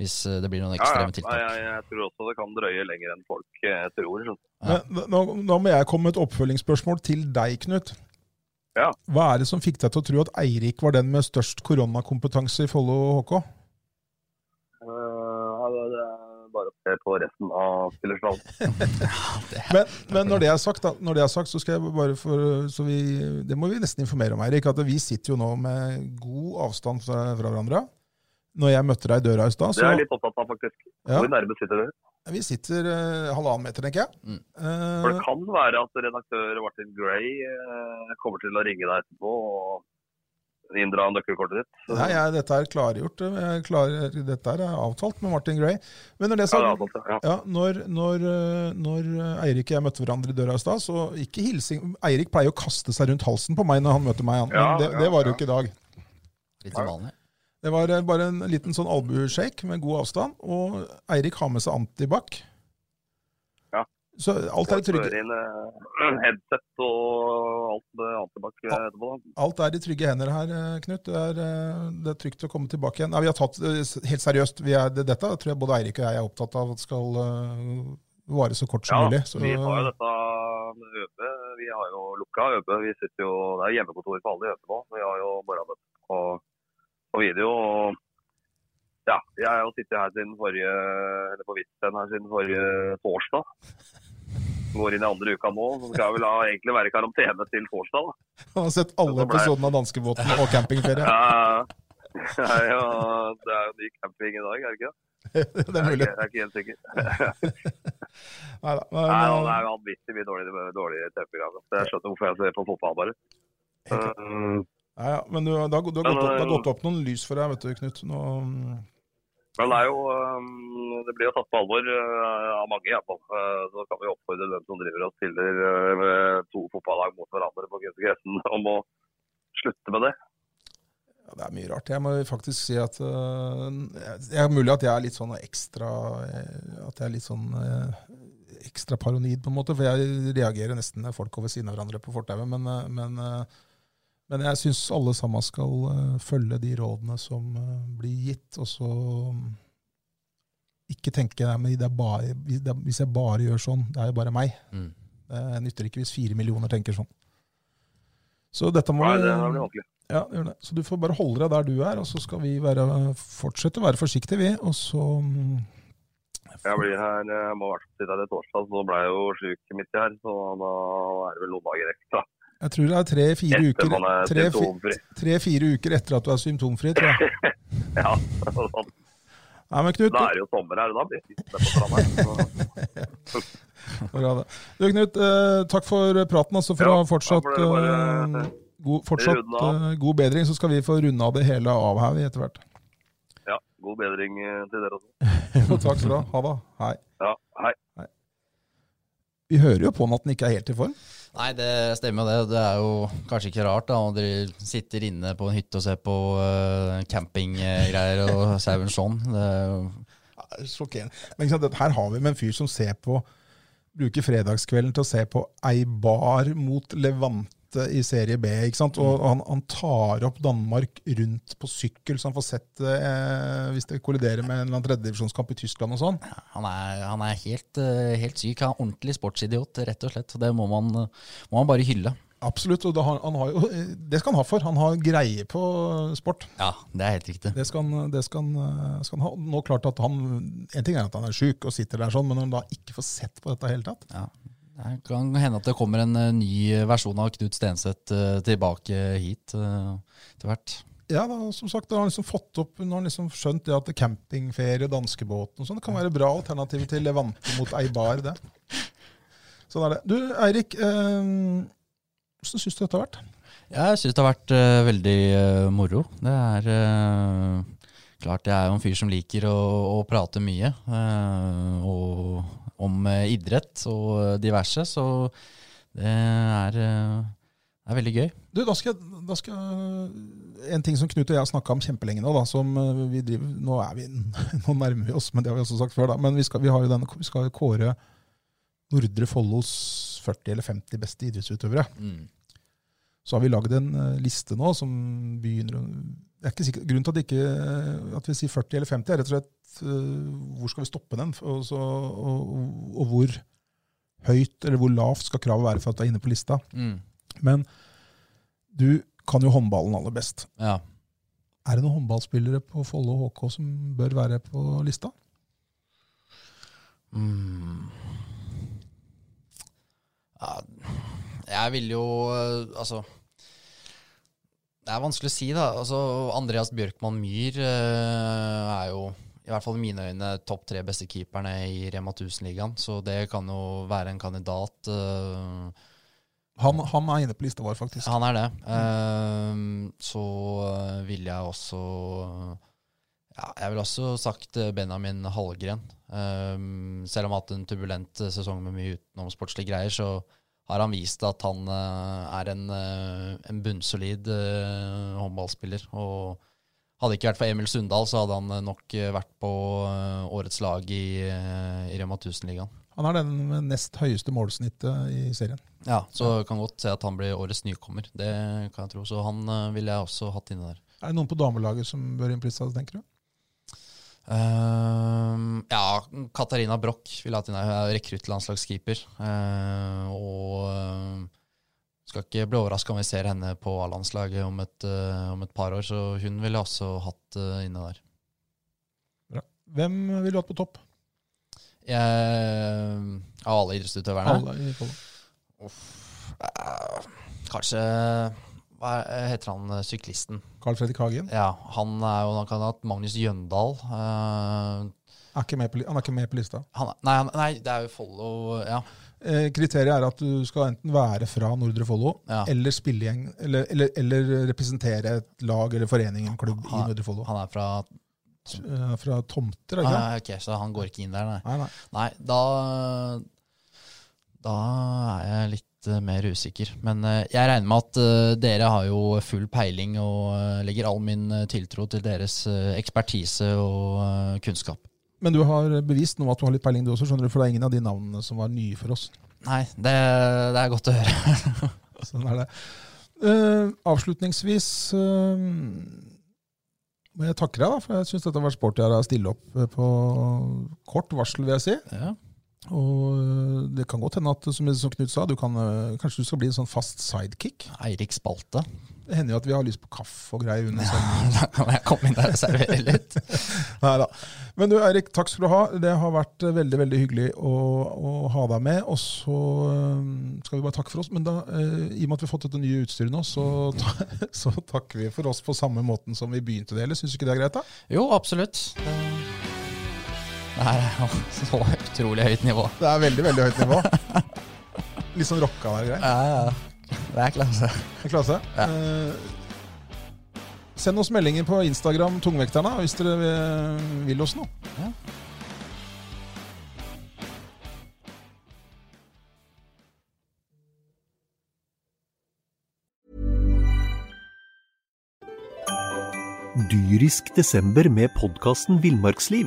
hvis det blir noen ekstreme tiltak. Ja, jeg, jeg, tror også det kan drøye lenger enn folk uh, tror. Men, nå, nå, må jeg komme med et oppfølgingsspørsmål til deg, Knut. Ja. Hva er det som fikk deg til å tro at Eirik var den med størst koronakompetanse i Follo HK? Se på resten av spillerstallen. men, men når, det er sagt, da, når det er sagt, så skal jeg bare for, så vi, Det må vi nesten informere om, Eirik. At vi sitter jo nå med god avstand fra, fra hverandre. Når jeg møtte deg i døra i stad Det er jeg litt opptatt av, faktisk. Ja. Hvor nærme sitter du? Vi sitter uh, halvannen meter, tenker jeg. Mm. Uh, For det kan være at redaktør Martin Gray uh, kommer til å ringe deg etterpå og inndra nøkkelkortet ditt. Nei, ja, dette er klargjort. Klar, dette er avtalt med Martin Gray. Men når det så, ja, ja. ja, når, når, når, Eirik og jeg møtte hverandre i døra i stad, så ikke hilsing Eirik pleier å kaste seg rundt halsen på meg når han møter meg, men det, det var jo ikke i dag. Litt vanlig. Det var bare en liten sånn albueshake med god avstand, og Eirik har med seg antibac. Så alt er i trygge uh, headset og alt antibac etterpå. Alt er i trygge hender her, eh, Knut. Det er, eh, det er trygt å komme tilbake igjen. Ja, vi har tatt Helt seriøst, er, dette tror jeg både Eirik og jeg er opptatt av at skal vare så kort som ja, mulig. Så, vi har jo dette Øbe. Vi har jo lukka Øbe. Vi sitter jo, Det er hjemmekontor for alle i Øbe nå. Vi har jo morgenmøte på, på video. og ja, jeg har jo sittet her siden forrige, eller på Hvitsten her siden forrige torsdag går inn i andre uka nå. Så skal jeg vel egentlig være i karantene til torsdag. Du har sett alle episodene av Danskebåten og campingferie. ja, ja, det er jo ny camping i dag, er det ikke det? det er mulig. Jeg er ikke helt sikker. Nei da. Men, Nei, det er jo vanvittig mye dårlig, dårlig TV-program. Jeg skjønner hvorfor jeg ser på fotball, bare. Uh, ja, ja, men du, det, har, gått, det, har gått, opp noen lys for deg, vet du, Knut. Nå, men det er jo um, Det blir jo tatt på alvor uh, av mange, iallfall. Uh, så kan vi oppfordre dem som driver og stiller uh, med to fotballag mot hverandre på kunstgressen, om å slutte med det. Ja, det er mye rart. Jeg må faktisk si at Det er mulig at jeg er litt sånn ekstra At jeg er litt sånn ekstra paranoid, på en måte. For jeg reagerer nesten når folk ved siden av hverandre på fortauet. Men, men men jeg syns alle sammen skal uh, følge de rådene som uh, blir gitt, og så ikke tenke nei, bare, hvis jeg bare gjør sånn, det er jo bare meg. Mm. Det nytter ikke hvis fire millioner tenker sånn. Så dette må Nei, det blir vanskelig. Ja, gjør det. Så du får bare holde deg der du er, og så skal vi være, fortsette å være forsiktige, vi. Og så um, Jeg blir her, jeg må i hvert fall sitte her til torsdag, så ble jeg jo sjuk midt i her. Så da er det vel noen dager ekstra. Jeg tror det er tre-fire uker, tre, tre, uker etter at du er symptomfri, tror jeg. ja, sånn. Nei, men Knut, Da er det jo sommer her, og da blir det på stranda. Bra det. Du, Knut eh, takk for praten. Altså, for Ja, å ha fortsatt, bare, eh, god, fortsatt eh, god bedring, så skal vi få runde av det hele av her etter hvert. ja, god bedring til dere også. takk skal du ha. Ha det. Hei. Ja, hei. Vi hører jo på han at han ikke er helt i form. Nei, det stemmer jo det. Det er jo kanskje ikke rart da, når dere sitter inne på en hytte og ser på uh, campinggreier og sauen sånn. Det er jo er Sjokkerende. Men sant, her har vi med en fyr som ser på Bruker fredagskvelden til å se på ei bar mot Levante i serie B. ikke sant? Og han, han tar opp Danmark rundt på sykkel, så han får sett det eh, hvis det kolliderer med en eller annen tredjedivisjonskamp i Tyskland og sånn. Han er, han er helt, eh, helt syk. Han er ordentlig sportsidiot, rett og slett. Det må man, må man bare hylle. Absolutt. og det, har, han har jo, det skal han ha for. Han har greie på sport. Ja, det er helt riktig. Det skal, han- det skal, han- skal han ha. Nå klart at han, En ting er at han er sjuk og sitter der sånn, men når han da ikke får sett på dette i hele tatt Ja. Det kan hende at det kommer en eh, ny versjon av Knut Stenseth eh, tilbake hit eh, etter hvert. Ja, da, som sagt, har han liksom fått opp, nå har han liksom skjønt det at campingferie, danskebåten og sånn, det kan være bra alternativ til Levante mot Eibar, det. Sånn er det. Du, Eirik, hvordan syns du dette har vært? Jeg syns det har vært eh, veldig eh, moro. Det er eh, klart jeg er jo en fyr som liker å, å prate mye. og om eh, idrett og diverse, så det er, eh, er veldig gøy. Du, da skal, da skal En ting som Knut og jeg har snakka om kjempelenge nå, da, som eh, vi driver Nå er vi Nå nærmer vi oss, men det har vi også sagt før, da. Men vi skal, vi har jo denne, vi skal kåre Nordre Follos 40 eller 50 beste idrettsutøvere. Mm. Så har vi lagd en eh, liste nå som begynner å det er ikke sikkert, Grunnen til at, ikke, eh, at vi sier 40 eller 50, er rett og slett eh, hvor skal vi stoppe den? Og, så, og, og hvor høyt eller hvor lavt skal kravet være for at du er inne på lista? Mm. Men du kan jo håndballen aller best. Ja. Er det noen håndballspillere på Follo HK som bør være på lista? Mm. ja. Jeg vil jo eh, Altså Det er vanskelig å si, da. Altså, Andreas Bjørkman Myhr eh, er jo i hvert fall i mine øyne topp tre beste keeperne i Rema 1000-ligaen. Så det kan jo være en kandidat. eh, Han, han er inne på lista vår, faktisk. han er det. Ehm, så eh, vil jeg også ja, Jeg vil også sagt Benjamin Hallgren. Uh, selv om jeg har hatt en turbulent sesong med mye utenomsportslige greier, så har han vist at han eh, er en, eh, en bunnsolid eh, håndballspiller. Og hadde det ikke vært for Emil Sundal, så hadde han nok vært på årets lag i, i Rema 1000-ligaen. Han har den nest høyeste målsnittet i serien. Ja, så kan godt se at han blir årets nykommer. Det kan jeg tro. Så han ville jeg også hatt inne der. Er det noen på damelaget som bør på tenker du? Ehm, ja, Katarina Broch vil ha er rekruttlandslagskeeper. Uh, og uh, skal ikke bli overraska om vi ser henne på A-landslaget om, eh, om et par år. Så hun ville også hatt eh, inne der. Hvem ville du hatt på topp? Av alle idrettsutøverne? Alle i Follo. Eh, kanskje Hva er- heter han eh, syklisten? Carl Fredrik Hagen Ja, han er jo han kan ha hatt Magnus Jøndal. Uh, er ikke med på, han er ikke med på lista. han, nei, han, nei, det er jo Follo Ja. Eh, kriteriet er at du skal enten være fra Nordre Follo ja. eller eller, eller, eller representere et lag eller forening, en klubb i Nordre Follo. Han er fra uh, Fra Tomter, er ikke? ah, Ok, så han går ikke inn der, nei. Nei, nei. Nei, da Da er jeg litt eh, mer usikker. Men eh, jeg regner med at eh, dere har jo full peiling og legger all min tiltro til deres ekspertise og kunnskap. Men du har bevist nå at du har litt peiling, du også, skjønner du, for det er ingen av de navnene som var nye for oss. Nei, det, det er godt å høre. Sånn er det. Uh, avslutningsvis uh, må jeg takke deg, da, for jeg syns dette har vært sporty av deg å stille opp på kort varsel, vil jeg si. Ja. Og eh, det kan godt hende at, som, som Knut sa, du kan, eh, kanskje du skal bli en sånn fast sidekick. Eirik Spalte. Det hender jo at vi har lyst på kaffe og greier under sendingen. Da kan jeg komme inn der og servere litt. Neida. Men du Eirik, takk skal du ha. Det har vært eh, veldig veldig hyggelig å, å ha deg med. Og så skal vi bare takke for oss. Men da, i og med at vi har fått dette nye utstyret nå, så, så takker vi for oss på samme måten som vi begynte det. Eller syns du ikke det er greit? da? Jo, absolutt. Det Det er så utrolig høyt nivå. Det er veldig, veldig høyt nivå. Litt sånn rocka der greier. Ja, ja. Det er klasse. En klasse. Ja. Eh, send oss meldinger på Instagram, Tungvekterne, hvis dere vil oss noe. Ja. Dyrisk desember med podkasten Villmarksliv.